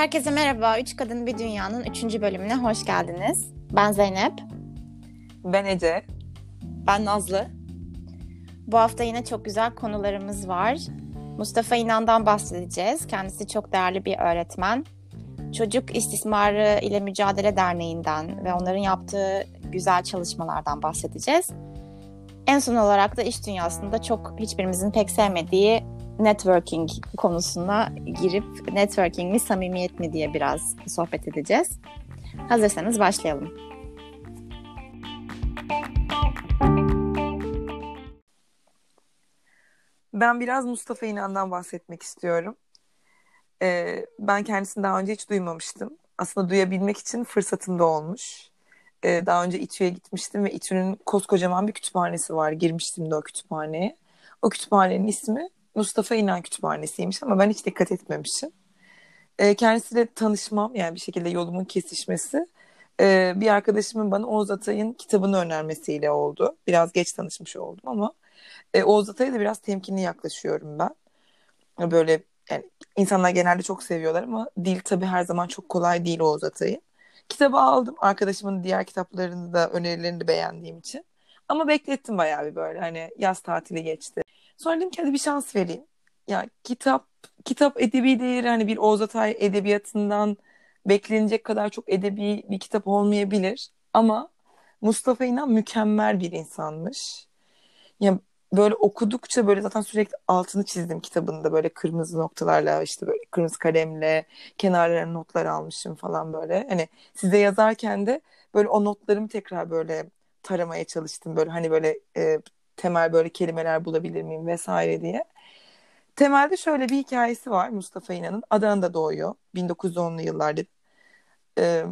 Herkese merhaba. Üç Kadın Bir Dünya'nın üçüncü bölümüne hoş geldiniz. Ben Zeynep. Ben Ece. Ben Nazlı. Bu hafta yine çok güzel konularımız var. Mustafa İnan'dan bahsedeceğiz. Kendisi çok değerli bir öğretmen. Çocuk İstismarı ile Mücadele Derneği'nden ve onların yaptığı güzel çalışmalardan bahsedeceğiz. En son olarak da iş dünyasında çok hiçbirimizin pek sevmediği networking konusuna girip networking mi samimiyet mi diye biraz sohbet edeceğiz. Hazırsanız başlayalım. Ben biraz Mustafa İnan'dan bahsetmek istiyorum. Ee, ben kendisini daha önce hiç duymamıştım. Aslında duyabilmek için fırsatım da olmuş. Ee, daha önce İTÜ'ye gitmiştim ve İTÜ'nün koskocaman bir kütüphanesi var. Girmiştim de o kütüphaneye. O kütüphanenin ismi Mustafa İnan Kütüphanesi'ymiş ama ben hiç dikkat etmemişim. E, kendisiyle tanışmam yani bir şekilde yolumun kesişmesi e, bir arkadaşımın bana Oğuz Atay'ın kitabını önermesiyle oldu. Biraz geç tanışmış oldum ama e, Oğuz Atay'a da biraz temkinli yaklaşıyorum ben. Böyle yani insanlar genelde çok seviyorlar ama dil tabii her zaman çok kolay değil Oğuz Atay'ın. Kitabı aldım. Arkadaşımın diğer kitaplarını da önerilerini de beğendiğim için. Ama beklettim bayağı bir böyle hani yaz tatili geçti. Sonra dedim ki hadi bir şans vereyim. Ya kitap kitap edebi değeri hani bir Oğuz Atay edebiyatından beklenecek kadar çok edebi bir kitap olmayabilir. Ama Mustafa İnan mükemmel bir insanmış. Ya böyle okudukça böyle zaten sürekli altını çizdim kitabında böyle kırmızı noktalarla işte böyle kırmızı kalemle kenarlarına notlar almışım falan böyle. Hani size yazarken de böyle o notlarımı tekrar böyle taramaya çalıştım böyle hani böyle e, temel böyle kelimeler bulabilir miyim vesaire diye. Temelde şöyle bir hikayesi var Mustafa İnan'ın. Adana'da doğuyor. 1910'lu yıllarda. Ee,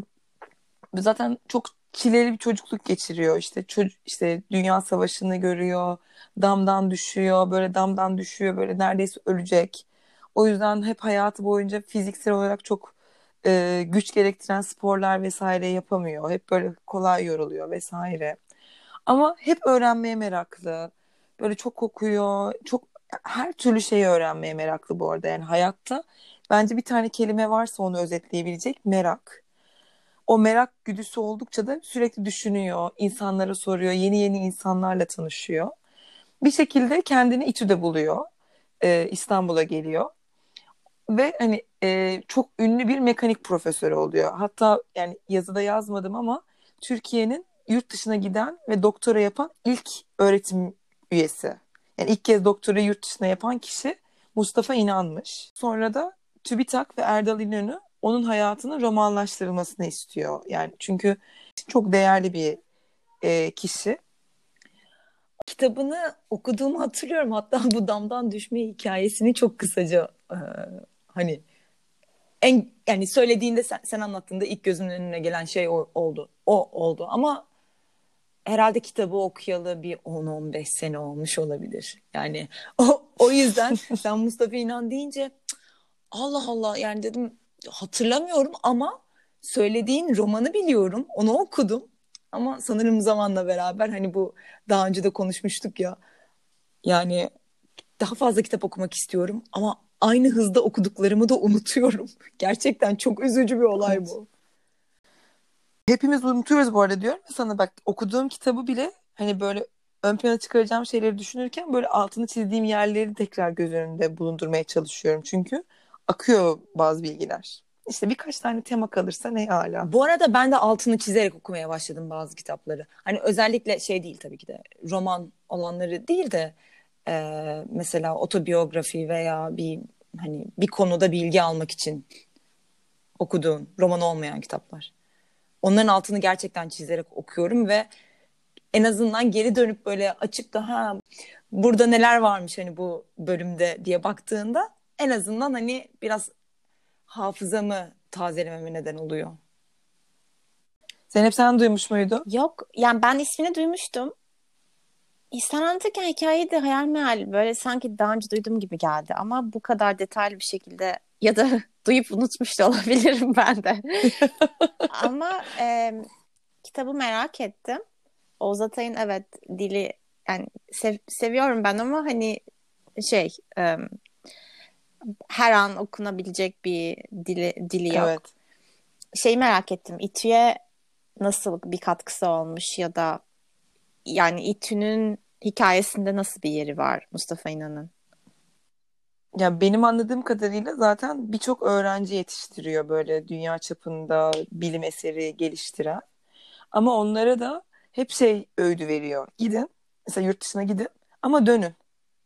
zaten çok çileli bir çocukluk geçiriyor. İşte çocuk işte Dünya Savaşı'nı görüyor. Damdan düşüyor. Böyle damdan düşüyor. Böyle neredeyse ölecek. O yüzden hep hayatı boyunca fiziksel olarak çok e, güç gerektiren sporlar vesaire yapamıyor. Hep böyle kolay yoruluyor vesaire. Ama hep öğrenmeye meraklı. Böyle çok okuyor. Çok her türlü şeyi öğrenmeye meraklı bu arada. Yani hayatta bence bir tane kelime varsa onu özetleyebilecek merak. O merak güdüsü oldukça da sürekli düşünüyor, insanlara soruyor, yeni yeni insanlarla tanışıyor. Bir şekilde kendini İTÜ'de buluyor. Ee, İstanbul'a geliyor. Ve hani e, çok ünlü bir mekanik profesörü oluyor. Hatta yani yazıda yazmadım ama Türkiye'nin yurt dışına giden ve doktora yapan ilk öğretim üyesi. Yani ilk kez doktora yurt dışına yapan kişi Mustafa İnanmış. Sonra da TÜBİTAK ve Erdal İnönü onun hayatının romanlaştırılmasını istiyor. Yani çünkü çok değerli bir e, kişi. Kitabını okuduğumu hatırlıyorum. Hatta bu damdan düşme hikayesini çok kısaca e, hani en yani söylediğinde sen, sen anlattığında ilk gözümün önüne gelen şey o, oldu. O oldu ama herhalde kitabı okuyalı bir 10-15 sene olmuş olabilir. Yani o, o yüzden sen Mustafa İnan deyince Allah Allah yani dedim hatırlamıyorum ama söylediğin romanı biliyorum. Onu okudum. Ama sanırım zamanla beraber hani bu daha önce de konuşmuştuk ya. Yani daha fazla kitap okumak istiyorum ama aynı hızda okuduklarımı da unutuyorum. Gerçekten çok üzücü bir olay bu. Hepimiz unutuyoruz bu arada diyorum sana bak okuduğum kitabı bile hani böyle ön plana çıkaracağım şeyleri düşünürken böyle altını çizdiğim yerleri tekrar göz önünde bulundurmaya çalışıyorum. Çünkü akıyor bazı bilgiler. İşte birkaç tane tema kalırsa ne hala. Bu arada ben de altını çizerek okumaya başladım bazı kitapları. Hani özellikle şey değil tabii ki de roman olanları değil de e, mesela otobiyografi veya bir hani bir konuda bilgi almak için okuduğun roman olmayan kitaplar. Onların altını gerçekten çizerek okuyorum ve en azından geri dönüp böyle açıp da ha burada neler varmış hani bu bölümde diye baktığında en azından hani biraz hafızamı tazelememe neden oluyor. Zeynep sen duymuş muydun? Yok yani ben ismini duymuştum. Sen anlatırken hikayeyi de hayal meyal böyle sanki daha önce duyduğum gibi geldi ama bu kadar detaylı bir şekilde ya da duyup unutmuş da olabilirim ben de. ama e, kitabı merak ettim. Oğuz Atay'ın evet dili yani sev, seviyorum ben ama hani şey e, her an okunabilecek bir dili, dili yok. Evet. Şeyi merak ettim. İTÜ'ye nasıl bir katkısı olmuş ya da yani İTÜ'nün hikayesinde nasıl bir yeri var Mustafa İnan'ın? Ya benim anladığım kadarıyla zaten birçok öğrenci yetiştiriyor böyle dünya çapında bilim eseri geliştiren. Ama onlara da hep şey öğüdü veriyor. Gidin, mesela yurt dışına gidin ama dönün.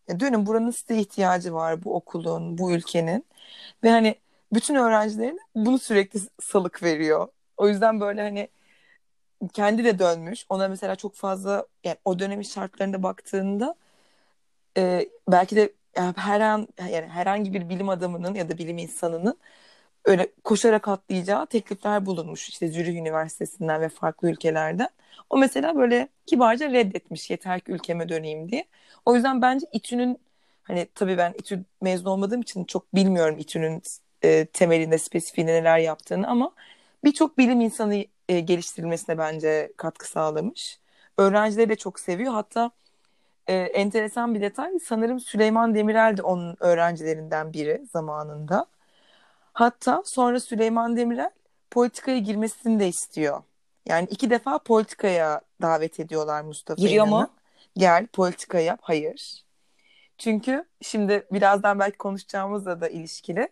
Ya dönün buranın size ihtiyacı var bu okulun, bu ülkenin. Ve hani bütün öğrencilerine bunu sürekli salık veriyor. O yüzden böyle hani kendi de dönmüş. Ona mesela çok fazla yani o dönemin şartlarında baktığında e, belki de her an yani herhangi bir bilim adamının ya da bilim insanının öyle koşarak atlayacağı teklifler bulunmuş işte Zürih Üniversitesi'nden ve farklı ülkelerden. O mesela böyle kibarca reddetmiş yeter ki ülkeme döneyim diye. O yüzden bence İTÜ'nün hani tabii ben İTÜ mezun olmadığım için çok bilmiyorum İTÜ'nün e, temelinde spesifiğinde neler yaptığını ama birçok bilim insanı e, geliştirilmesine bence katkı sağlamış. Öğrencileri de çok seviyor. Hatta e, enteresan bir detay sanırım Süleyman Demirel de onun öğrencilerinden biri zamanında. Hatta sonra Süleyman Demirel politikaya girmesini de istiyor. Yani iki defa politikaya davet ediyorlar Mustafa Giriyor İnan'ı. mu? Gel politika yap. Hayır. Çünkü şimdi birazdan belki konuşacağımızla da ilişkili.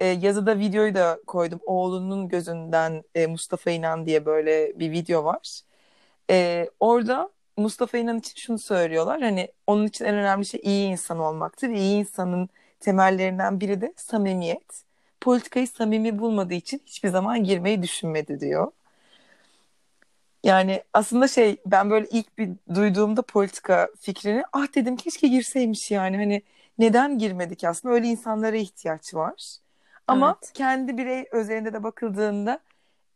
E, yazıda videoyu da koydum. Oğlunun gözünden e, Mustafa İnan diye böyle bir video var. E, orada Mustafa İnan için şunu söylüyorlar. Hani onun için en önemli şey iyi insan olmaktır. Ve iyi insanın temellerinden biri de samimiyet. Politikayı samimi bulmadığı için hiçbir zaman girmeyi düşünmedi diyor. Yani aslında şey ben böyle ilk bir duyduğumda politika fikrini ah dedim keşke girseymiş yani hani neden girmedik aslında öyle insanlara ihtiyaç var. Ama Evet. kendi birey özelinde de bakıldığında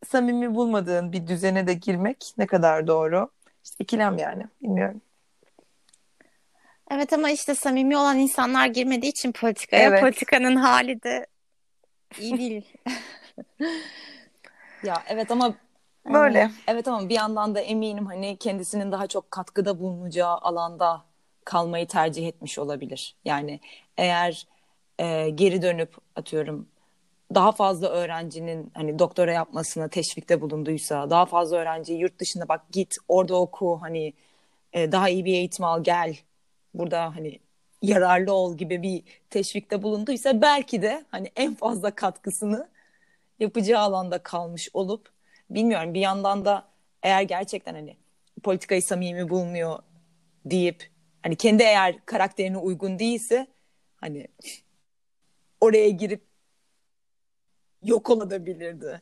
samimi bulmadığın bir düzene de girmek ne kadar doğru? İşte ikilem yani bilmiyorum. Evet ama işte samimi olan insanlar girmediği için politikaya Evet. politikanın hali de iyi değil. Ya evet ama Böyle. evet ama bir yandan da eminim hani kendisinin daha çok katkıda bulunacağı alanda kalmayı tercih etmiş olabilir. Yani eğer e, geri dönüp atıyorum daha fazla öğrencinin hani doktora yapmasına teşvikte bulunduysa, daha fazla öğrenciyi yurt dışına bak git orada oku hani e, daha iyi bir eğitim al gel burada hani yararlı ol gibi bir teşvikte bulunduysa belki de hani en fazla katkısını yapacağı alanda kalmış olup bilmiyorum bir yandan da eğer gerçekten hani politikayı samimi bulmuyor deyip hani kendi eğer karakterine uygun değilse hani oraya girip yok olabilirdi.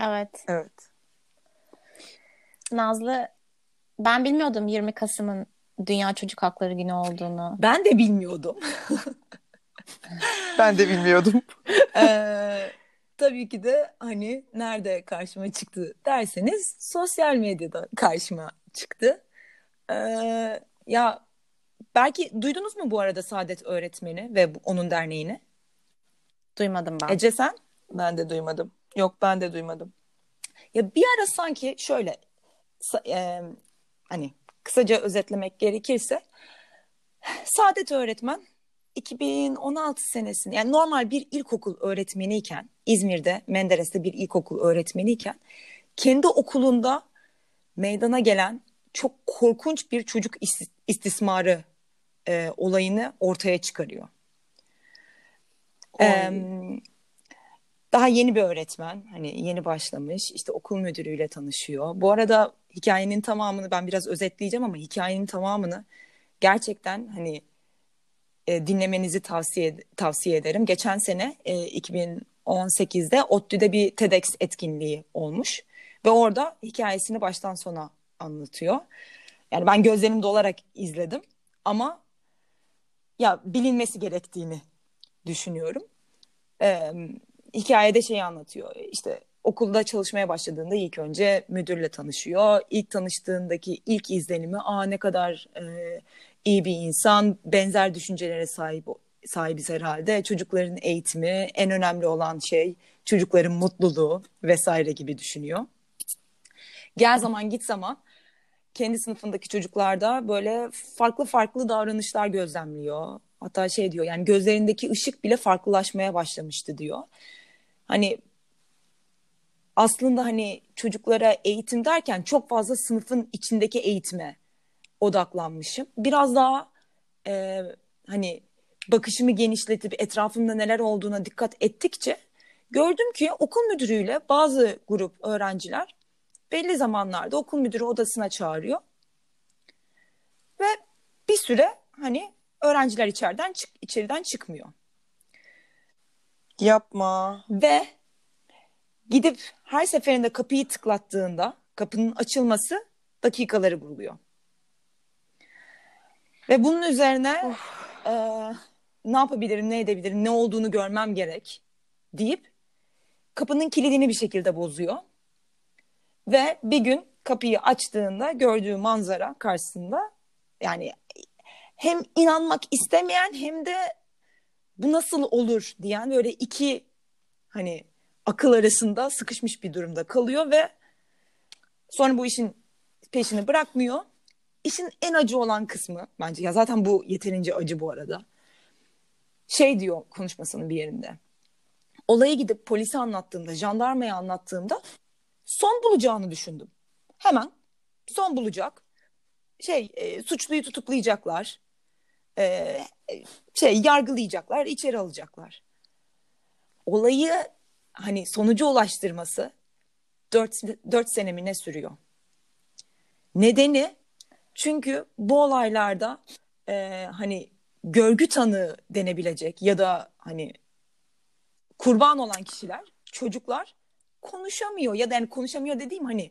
Evet. Evet. Nazlı ben bilmiyordum 20 Kasım'ın Dünya Çocuk Hakları Günü olduğunu. Ben de bilmiyordum. Ben de bilmiyordum. Ee, tabii ki de hani nerede karşıma çıktı derseniz sosyal medyada karşıma çıktı. Ee, ya belki duydunuz mu bu arada Saadet öğretmeni ve onun derneğini? Duymadım ben. Ece sen? Ben de duymadım. Yok ben de duymadım. Ya bir ara sanki şöyle e, hani kısaca özetlemek gerekirse Saadet öğretmen 2016 senesinde yani normal bir ilkokul öğretmeniyken İzmir'de Menderes'te bir ilkokul öğretmeniyken kendi okulunda meydana gelen çok korkunç bir çocuk isti- istismarı e, olayını ortaya çıkarıyor. Em, daha yeni bir öğretmen hani yeni başlamış işte okul müdürüyle tanışıyor. Bu arada hikayenin tamamını ben biraz özetleyeceğim ama hikayenin tamamını gerçekten hani e, dinlemenizi tavsiye tavsiye ederim. Geçen sene e, 2018'de ODTÜ'de bir TEDx etkinliği olmuş ve orada hikayesini baştan sona anlatıyor. Yani ben gözlerim dolarak izledim ama ya bilinmesi gerektiğini düşünüyorum. Ee, hikayede şeyi anlatıyor. İşte okulda çalışmaya başladığında ilk önce müdürle tanışıyor. İlk tanıştığındaki ilk izlenimi aa ne kadar e, iyi bir insan, benzer düşüncelere sahip sahibiz herhalde. Çocukların eğitimi en önemli olan şey çocukların mutluluğu vesaire gibi düşünüyor. Gel zaman git zaman kendi sınıfındaki çocuklarda böyle farklı farklı davranışlar gözlemliyor. Hatta şey diyor yani gözlerindeki ışık bile farklılaşmaya başlamıştı diyor. Hani aslında hani çocuklara eğitim derken çok fazla sınıfın içindeki eğitime odaklanmışım. Biraz daha e, hani bakışımı genişletip etrafımda neler olduğuna dikkat ettikçe gördüm ki okul müdürüyle bazı grup öğrenciler belli zamanlarda okul müdürü odasına çağırıyor. Ve bir süre hani öğrenciler içeriden çık içeriden çıkmıyor. Yapma. Ve gidip her seferinde kapıyı tıklattığında kapının açılması dakikaları buluyor. Ve bunun üzerine e, ne yapabilirim, ne edebilirim, ne olduğunu görmem gerek deyip kapının kilidini bir şekilde bozuyor. Ve bir gün kapıyı açtığında gördüğü manzara karşısında yani hem inanmak istemeyen hem de bu nasıl olur diyen böyle iki hani akıl arasında sıkışmış bir durumda kalıyor ve sonra bu işin peşini bırakmıyor. İşin en acı olan kısmı bence ya zaten bu yeterince acı bu arada. Şey diyor konuşmasının bir yerinde. Olayı gidip polise anlattığımda, jandarmaya anlattığımda son bulacağını düşündüm. Hemen son bulacak. Şey, e, suçluyu tutuklayacaklar. E, şey, yargılayacaklar, içeri alacaklar. Olayı hani sonuca ulaştırması dört, dört senemi ne sürüyor? Nedeni çünkü bu olaylarda e, hani görgü tanığı denebilecek ya da hani kurban olan kişiler, çocuklar konuşamıyor ya da yani konuşamıyor dediğim hani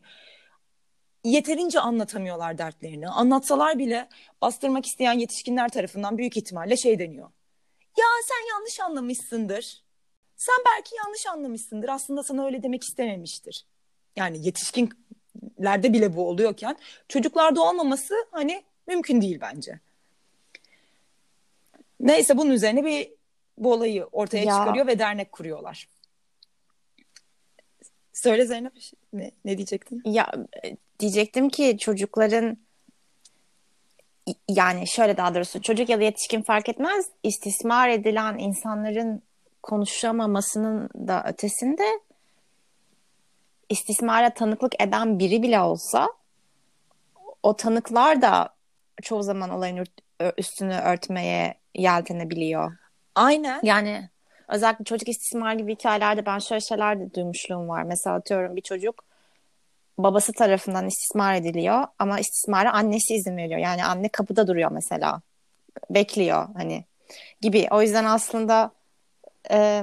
yeterince anlatamıyorlar dertlerini. Anlatsalar bile bastırmak isteyen yetişkinler tarafından büyük ihtimalle şey deniyor. Ya sen yanlış anlamışsındır. Sen belki yanlış anlamışsındır. Aslında sana öyle demek istememiştir. Yani yetişkinlerde bile bu oluyorken çocuklarda olmaması hani mümkün değil bence. Neyse bunun üzerine bir bu olayı ortaya ya. çıkarıyor ve dernek kuruyorlar. Söyle Zeynep ne, ne diyecektin? Ya diyecektim ki çocukların yani şöyle daha doğrusu çocuk ya da yetişkin fark etmez istismar edilen insanların konuşamamasının da ötesinde istismara tanıklık eden biri bile olsa o tanıklar da çoğu zaman olayın üstünü örtmeye yeltenebiliyor. Aynen. Yani özellikle çocuk istismar gibi hikayelerde ben şöyle şeyler de duymuşluğum var. Mesela atıyorum bir çocuk babası tarafından istismar ediliyor ama istismara annesi izin veriyor. Yani anne kapıda duruyor mesela. Bekliyor hani gibi. O yüzden aslında e,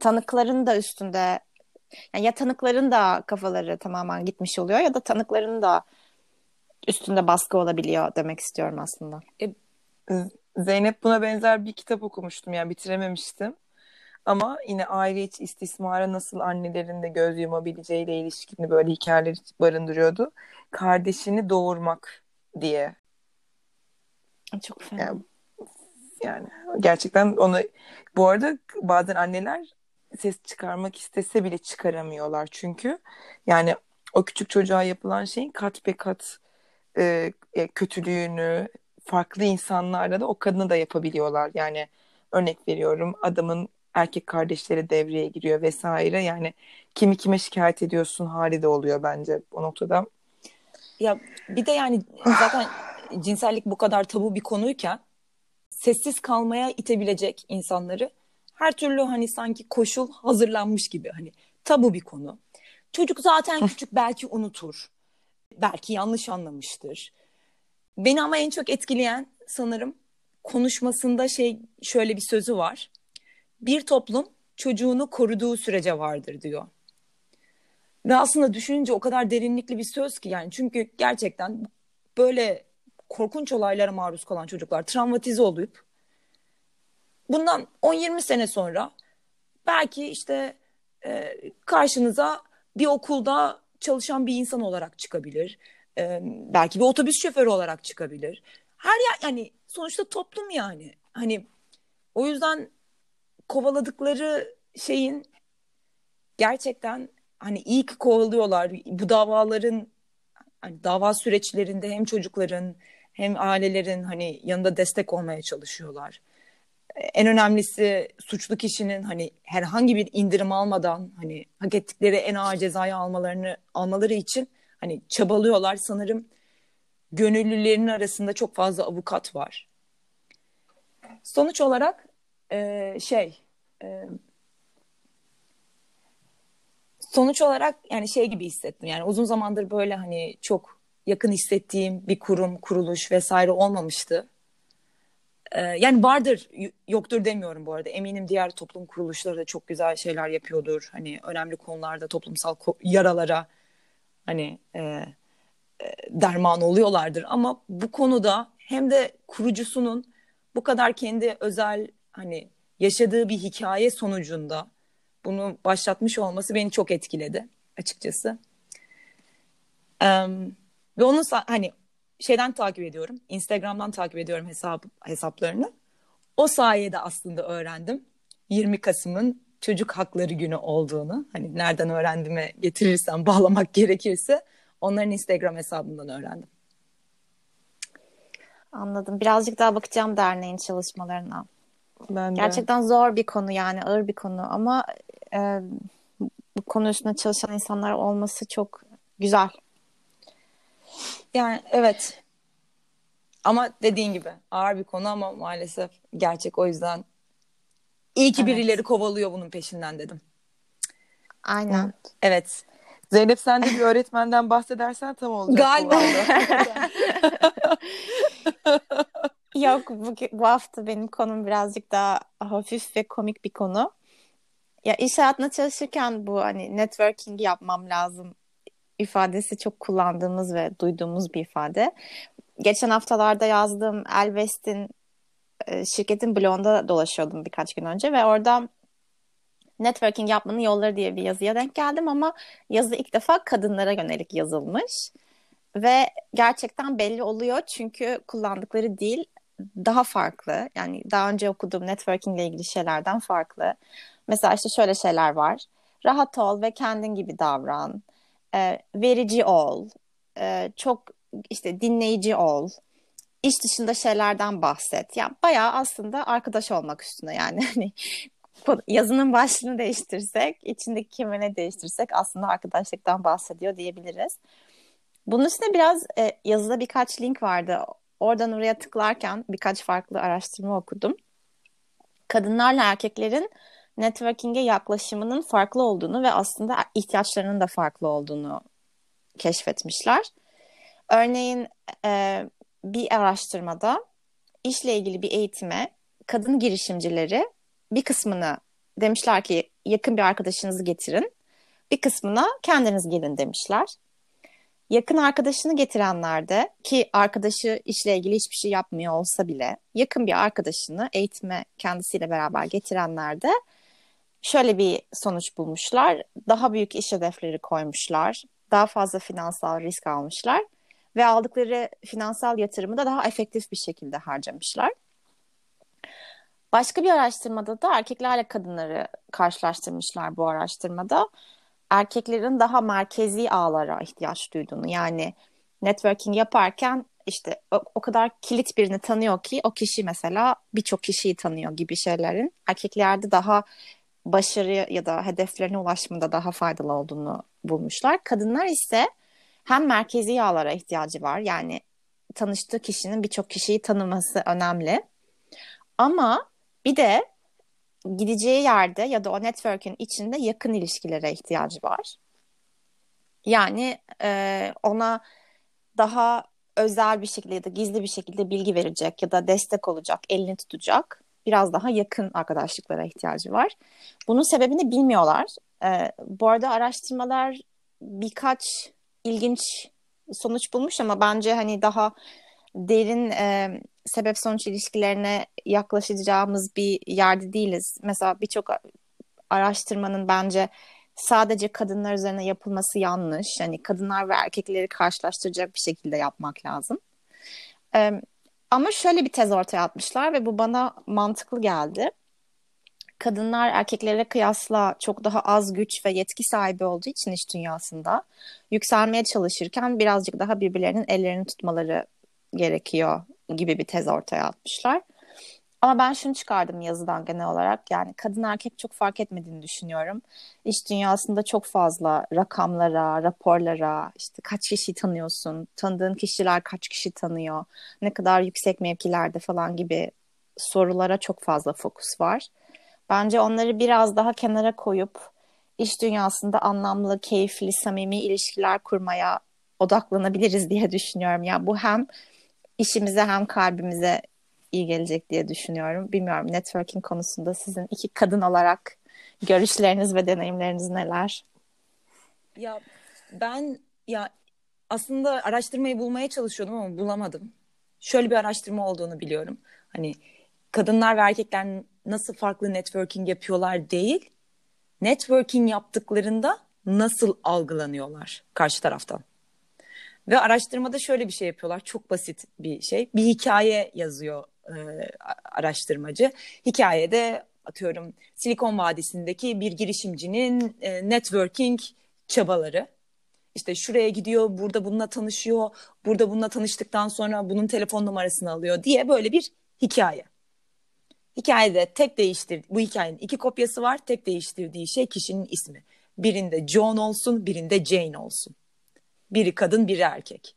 tanıkların da üstünde yani ya tanıkların da kafaları tamamen gitmiş oluyor ya da tanıkların da üstünde baskı olabiliyor demek istiyorum aslında. E, Zeynep buna benzer bir kitap okumuştum yani bitirememiştim. Ama yine aile içi istismara nasıl annelerin de göz yumabileceğiyle ilişkini böyle hikayeler barındırıyordu. Kardeşini doğurmak diye. Çok fena. Yani, yani gerçekten onu bu arada bazen anneler ses çıkarmak istese bile çıkaramıyorlar çünkü yani o küçük çocuğa yapılan şeyin kat be kat e, kötülüğünü farklı insanlarla da o kadını da yapabiliyorlar. Yani örnek veriyorum adamın erkek kardeşleri devreye giriyor vesaire. Yani kimi kime şikayet ediyorsun hali de oluyor bence o noktada. Ya bir de yani zaten cinsellik bu kadar tabu bir konuyken sessiz kalmaya itebilecek insanları her türlü hani sanki koşul hazırlanmış gibi hani tabu bir konu. Çocuk zaten küçük belki unutur. Belki yanlış anlamıştır. Beni ama en çok etkileyen sanırım konuşmasında şey şöyle bir sözü var. Bir toplum çocuğunu koruduğu sürece vardır diyor. Ve aslında düşününce o kadar derinlikli bir söz ki yani çünkü gerçekten böyle korkunç olaylara maruz kalan çocuklar travmatize olup bundan 10-20 sene sonra belki işte e, karşınıza bir okulda çalışan bir insan olarak çıkabilir e, belki bir otobüs şoförü olarak çıkabilir. Her yer yani sonuçta toplum yani. Hani o yüzden kovaladıkları şeyin gerçekten hani iyi ki kovalıyorlar. Bu davaların hani dava süreçlerinde hem çocukların hem ailelerin hani yanında destek olmaya çalışıyorlar. En önemlisi suçlu kişinin hani herhangi bir indirim almadan hani hak ettikleri en ağır cezayı almalarını almaları için hani çabalıyorlar. Sanırım gönüllülerin arasında çok fazla avukat var. Sonuç olarak e, şey e, sonuç olarak yani şey gibi hissettim. Yani uzun zamandır böyle hani çok yakın hissettiğim bir kurum, kuruluş vesaire olmamıştı. Ee, yani vardır, yoktur demiyorum bu arada. Eminim diğer toplum kuruluşları da çok güzel şeyler yapıyordur. Hani önemli konularda toplumsal ko- yaralara hani e, derman oluyorlardır. Ama bu konuda hem de kurucusunun bu kadar kendi özel hani yaşadığı bir hikaye sonucunda bunu başlatmış olması beni çok etkiledi açıkçası. Um, ve onu hani şeyden takip ediyorum. Instagram'dan takip ediyorum hesap hesaplarını. O sayede aslında öğrendim 20 Kasım'ın çocuk hakları günü olduğunu. Hani nereden öğrendiğime getirirsem bağlamak gerekirse onların Instagram hesabından öğrendim. Anladım. Birazcık daha bakacağım derneğin çalışmalarına. Ben de. Gerçekten zor bir konu yani ağır bir konu ama e, bu konu üstünde çalışan insanlar olması çok güzel. Yani evet. Ama dediğin gibi ağır bir konu ama maalesef gerçek o yüzden iyi ki evet. birileri kovalıyor bunun peşinden dedim. Aynen. Evet. Zeynep sen de bir öğretmenden bahsedersen tam olacak. Galiba. Yok bu, bu hafta benim konum birazcık daha hafif ve komik bir konu. Ya iş hayatında çalışırken bu hani networking yapmam lazım ifadesi çok kullandığımız ve duyduğumuz bir ifade. Geçen haftalarda yazdığım Elvest'in e, şirketin blogunda dolaşıyordum birkaç gün önce ve orada networking yapmanın yolları diye bir yazıya denk geldim ama yazı ilk defa kadınlara yönelik yazılmış. Ve gerçekten belli oluyor çünkü kullandıkları dil daha farklı. Yani daha önce okuduğum networking ile ilgili şeylerden farklı. Mesela işte şöyle şeyler var. Rahat ol ve kendin gibi davran. E, verici ol. E, çok işte dinleyici ol. İş dışında şeylerden bahset. Yani bayağı aslında arkadaş olmak üstüne yani. Hani yazının başlığını değiştirsek, içindeki kelimeni değiştirsek aslında arkadaşlıktan bahsediyor diyebiliriz. Bunun üstüne biraz e, yazıda birkaç link vardı. Oradan oraya tıklarken birkaç farklı araştırma okudum. Kadınlarla erkeklerin networking'e yaklaşımının farklı olduğunu ve aslında ihtiyaçlarının da farklı olduğunu keşfetmişler. Örneğin e, bir araştırmada işle ilgili bir eğitime kadın girişimcileri bir kısmını demişler ki yakın bir arkadaşınızı getirin. Bir kısmına kendiniz gelin demişler. Yakın arkadaşını getirenler de ki arkadaşı işle ilgili hiçbir şey yapmıyor olsa bile yakın bir arkadaşını eğitime kendisiyle beraber getirenler de şöyle bir sonuç bulmuşlar. Daha büyük iş hedefleri koymuşlar. Daha fazla finansal risk almışlar ve aldıkları finansal yatırımı da daha efektif bir şekilde harcamışlar. Başka bir araştırmada da erkeklerle kadınları karşılaştırmışlar bu araştırmada. Erkeklerin daha merkezi ağlara ihtiyaç duyduğunu yani networking yaparken işte o, o kadar kilit birini tanıyor ki o kişi mesela birçok kişiyi tanıyor gibi şeylerin erkeklerde daha başarı ya da hedeflerine ulaşmada daha faydalı olduğunu bulmuşlar. Kadınlar ise hem merkezi yağlara ihtiyacı var. Yani tanıştığı kişinin birçok kişiyi tanıması önemli. Ama bir de gideceği yerde ya da o network'ün içinde yakın ilişkilere ihtiyacı var. Yani e, ona daha özel bir şekilde ya da gizli bir şekilde bilgi verecek ya da destek olacak, elini tutacak biraz daha yakın arkadaşlıklara ihtiyacı var. Bunun sebebini bilmiyorlar. E, bu arada araştırmalar birkaç ilginç sonuç bulmuş ama bence hani daha derin e, sebep sonuç ilişkilerine yaklaşacağımız bir yerde değiliz. Mesela birçok araştırmanın bence sadece kadınlar üzerine yapılması yanlış. Yani kadınlar ve erkekleri karşılaştıracak bir şekilde yapmak lazım. Ee, ama şöyle bir tez ortaya atmışlar ve bu bana mantıklı geldi. Kadınlar erkeklere kıyasla çok daha az güç ve yetki sahibi olduğu için iş dünyasında yükselmeye çalışırken birazcık daha birbirlerinin ellerini tutmaları gerekiyor gibi bir tez ortaya atmışlar. Ama ben şunu çıkardım yazıdan genel olarak yani kadın erkek çok fark etmediğini düşünüyorum. İş dünyasında çok fazla rakamlara, raporlara, işte kaç kişi tanıyorsun, tanıdığın kişiler kaç kişi tanıyor, ne kadar yüksek mevkilerde falan gibi sorulara çok fazla fokus var. Bence onları biraz daha kenara koyup iş dünyasında anlamlı, keyifli, samimi ilişkiler kurmaya odaklanabiliriz diye düşünüyorum. Ya yani bu hem işimize hem kalbimize iyi gelecek diye düşünüyorum. Bilmiyorum networking konusunda sizin iki kadın olarak görüşleriniz ve deneyimleriniz neler? Ya ben ya aslında araştırmayı bulmaya çalışıyordum ama bulamadım. Şöyle bir araştırma olduğunu biliyorum. Hani kadınlar ve erkekler nasıl farklı networking yapıyorlar değil, networking yaptıklarında nasıl algılanıyorlar karşı taraftan. Ve araştırmada şöyle bir şey yapıyorlar. Çok basit bir şey. Bir hikaye yazıyor e, araştırmacı. Hikayede atıyorum Silikon Vadisi'ndeki bir girişimcinin e, networking çabaları. İşte şuraya gidiyor, burada bununla tanışıyor, burada bununla tanıştıktan sonra bunun telefon numarasını alıyor diye böyle bir hikaye. Hikayede tek değiştir bu hikayenin iki kopyası var. Tek değiştirdiği şey kişinin ismi. Birinde John olsun, birinde Jane olsun. Biri kadın, biri erkek.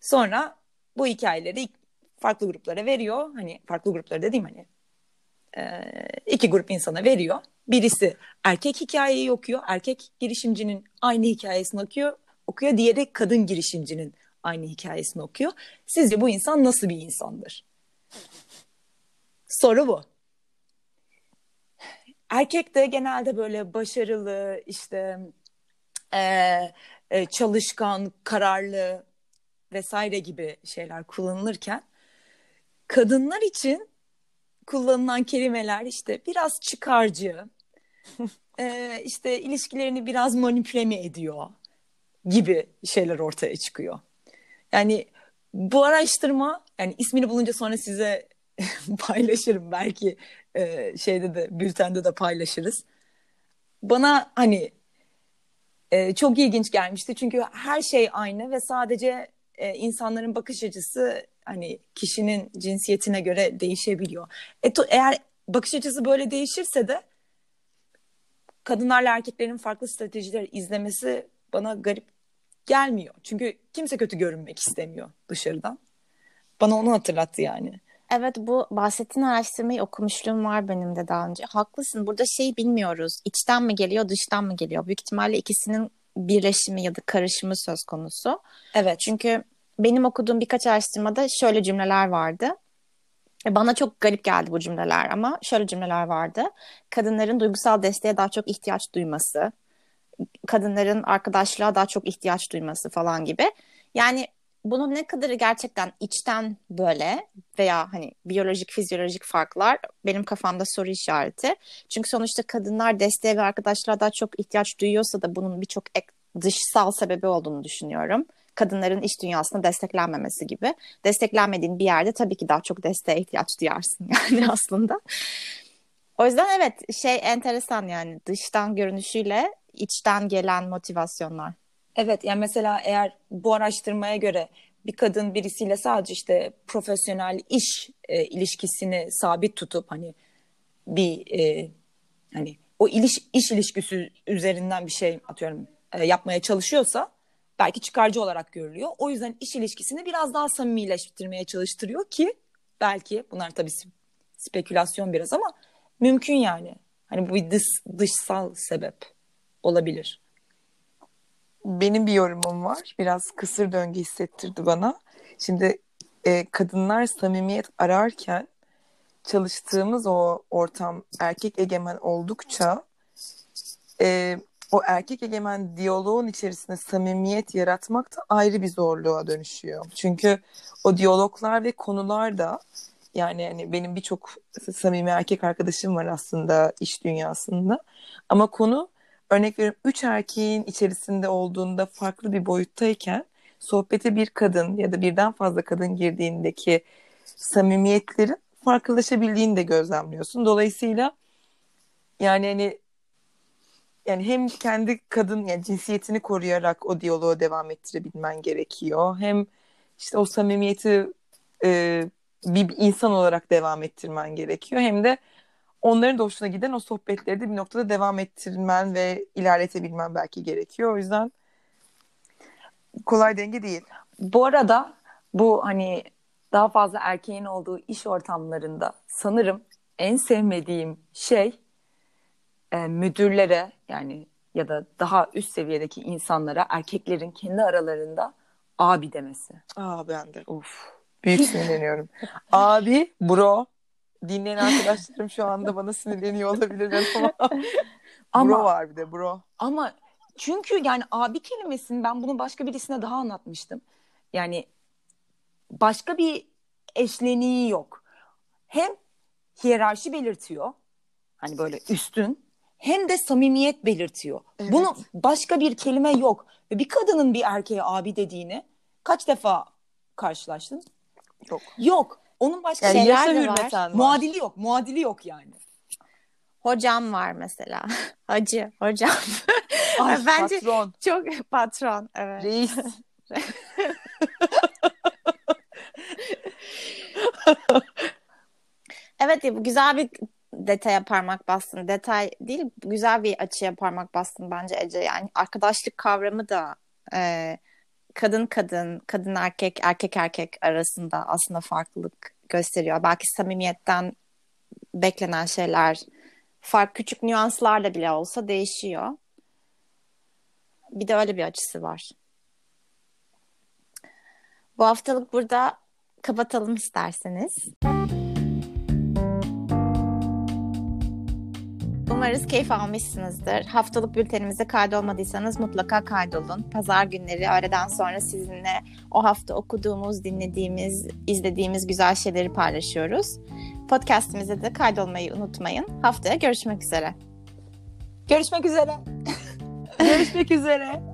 Sonra bu hikayeleri farklı gruplara veriyor. Hani farklı gruplara dediğim hani iki grup insana veriyor. Birisi erkek hikayeyi okuyor. Erkek girişimcinin aynı hikayesini okuyor. Okuyor. Diğeri kadın girişimcinin aynı hikayesini okuyor. Sizce bu insan nasıl bir insandır? Soru bu. Erkek de genelde böyle başarılı, işte e, e, çalışkan, kararlı vesaire gibi şeyler kullanılırken kadınlar için kullanılan kelimeler işte biraz çıkarcı, e, işte ilişkilerini biraz manipüle ediyor gibi şeyler ortaya çıkıyor. Yani bu araştırma yani ismini bulunca sonra size paylaşırım belki e, şeyde de bültende de paylaşırız. Bana hani e, çok ilginç gelmişti çünkü her şey aynı ve sadece e, insanların bakış açısı hani kişinin cinsiyetine göre değişebiliyor. E, to, eğer bakış açısı böyle değişirse de kadınlarla erkeklerin farklı stratejiler izlemesi bana garip gelmiyor. Çünkü kimse kötü görünmek istemiyor dışarıdan. Bana onu hatırlattı yani. Evet bu bahsettiğin araştırmayı okumuşluğum var benim de daha önce. Haklısın burada şey bilmiyoruz. İçten mi geliyor dıştan mı geliyor? Büyük ihtimalle ikisinin birleşimi ya da karışımı söz konusu. Evet. Çünkü benim okuduğum birkaç araştırmada şöyle cümleler vardı. E, bana çok garip geldi bu cümleler ama şöyle cümleler vardı. Kadınların duygusal desteğe daha çok ihtiyaç duyması, kadınların arkadaşlığa daha çok ihtiyaç duyması falan gibi. Yani bunun ne kadarı gerçekten içten böyle veya hani biyolojik, fizyolojik farklar benim kafamda soru işareti. Çünkü sonuçta kadınlar desteğe ve arkadaşlığa daha çok ihtiyaç duyuyorsa da bunun birçok ek dışsal sebebi olduğunu düşünüyorum. Kadınların iş dünyasında desteklenmemesi gibi. Desteklenmediğin bir yerde tabii ki daha çok desteğe ihtiyaç duyarsın yani aslında. O yüzden evet şey enteresan yani dıştan görünüşüyle içten gelen motivasyonlar. Evet yani mesela eğer bu araştırmaya göre bir kadın birisiyle sadece işte profesyonel iş e, ilişkisini sabit tutup hani bir e, hani o iliş, iş ilişkisi üzerinden bir şey atıyorum e, yapmaya çalışıyorsa belki çıkarcı olarak görülüyor. O yüzden iş ilişkisini biraz daha samimileştirmeye çalıştırıyor ki belki bunlar tabii spekülasyon biraz ama mümkün yani. Hani bu bir dış, dışsal sebep olabilir. Benim bir yorumum var. Biraz kısır döngü hissettirdi bana. Şimdi e, kadınlar samimiyet ararken çalıştığımız o ortam erkek egemen oldukça e, o erkek egemen diyaloğun içerisinde samimiyet yaratmak da ayrı bir zorluğa dönüşüyor. Çünkü o diyaloglar ve konular da yani hani benim birçok samimi erkek arkadaşım var aslında iş dünyasında. Ama konu örnek veriyorum üç erkeğin içerisinde olduğunda farklı bir boyuttayken sohbete bir kadın ya da birden fazla kadın girdiğindeki samimiyetlerin farklılaşabildiğini de gözlemliyorsun. Dolayısıyla yani hani yani hem kendi kadın yani cinsiyetini koruyarak o diyaloğu devam ettirebilmen gerekiyor. Hem işte o samimiyeti e, bir, insan olarak devam ettirmen gerekiyor. Hem de onların da hoşuna giden o sohbetleri de bir noktada devam ettirmen ve ilerletebilmen belki gerekiyor. O yüzden kolay denge değil. Bu arada bu hani daha fazla erkeğin olduğu iş ortamlarında sanırım en sevmediğim şey e, müdürlere yani ya da daha üst seviyedeki insanlara erkeklerin kendi aralarında abi demesi. Aa ben de. Of. Büyük sinirleniyorum. Abi, bro. Dinleyen arkadaşlarım şu anda bana sinirleniyor olabilirler ama, Ama bro var bir de bro. Ama çünkü yani abi kelimesini ben bunu başka birisine daha anlatmıştım. Yani başka bir eşleniği yok. Hem hiyerarşi belirtiyor. Hani böyle üstün hem de samimiyet belirtiyor. Evet. Bunu başka bir kelime yok. Ve bir kadının bir erkeğe abi dediğini kaç defa karşılaştın? Yok. Yok. Onun başka Yani Şeyler yaşa de var. var. muadili yok. Muadili yok yani. Hocam var mesela. Hacı, hocam. Ay, Bence patron, çok patron. Evet. reis. Evet güzel bir detaya parmak bastın. Detay değil, güzel bir açıya parmak bastın bence Ece. Yani arkadaşlık kavramı da e, kadın kadın, kadın erkek, erkek erkek arasında aslında farklılık gösteriyor. Belki samimiyetten beklenen şeyler fark küçük nüanslarla bile olsa değişiyor. Bir de öyle bir açısı var. Bu haftalık burada kapatalım isterseniz. Umarız keyif almışsınızdır. Haftalık bültenimize kaydolmadıysanız mutlaka kaydolun. Pazar günleri öğleden sonra sizinle o hafta okuduğumuz, dinlediğimiz, izlediğimiz güzel şeyleri paylaşıyoruz. Podcast'imize de kaydolmayı unutmayın. Haftaya görüşmek üzere. Görüşmek üzere. Görüşmek üzere.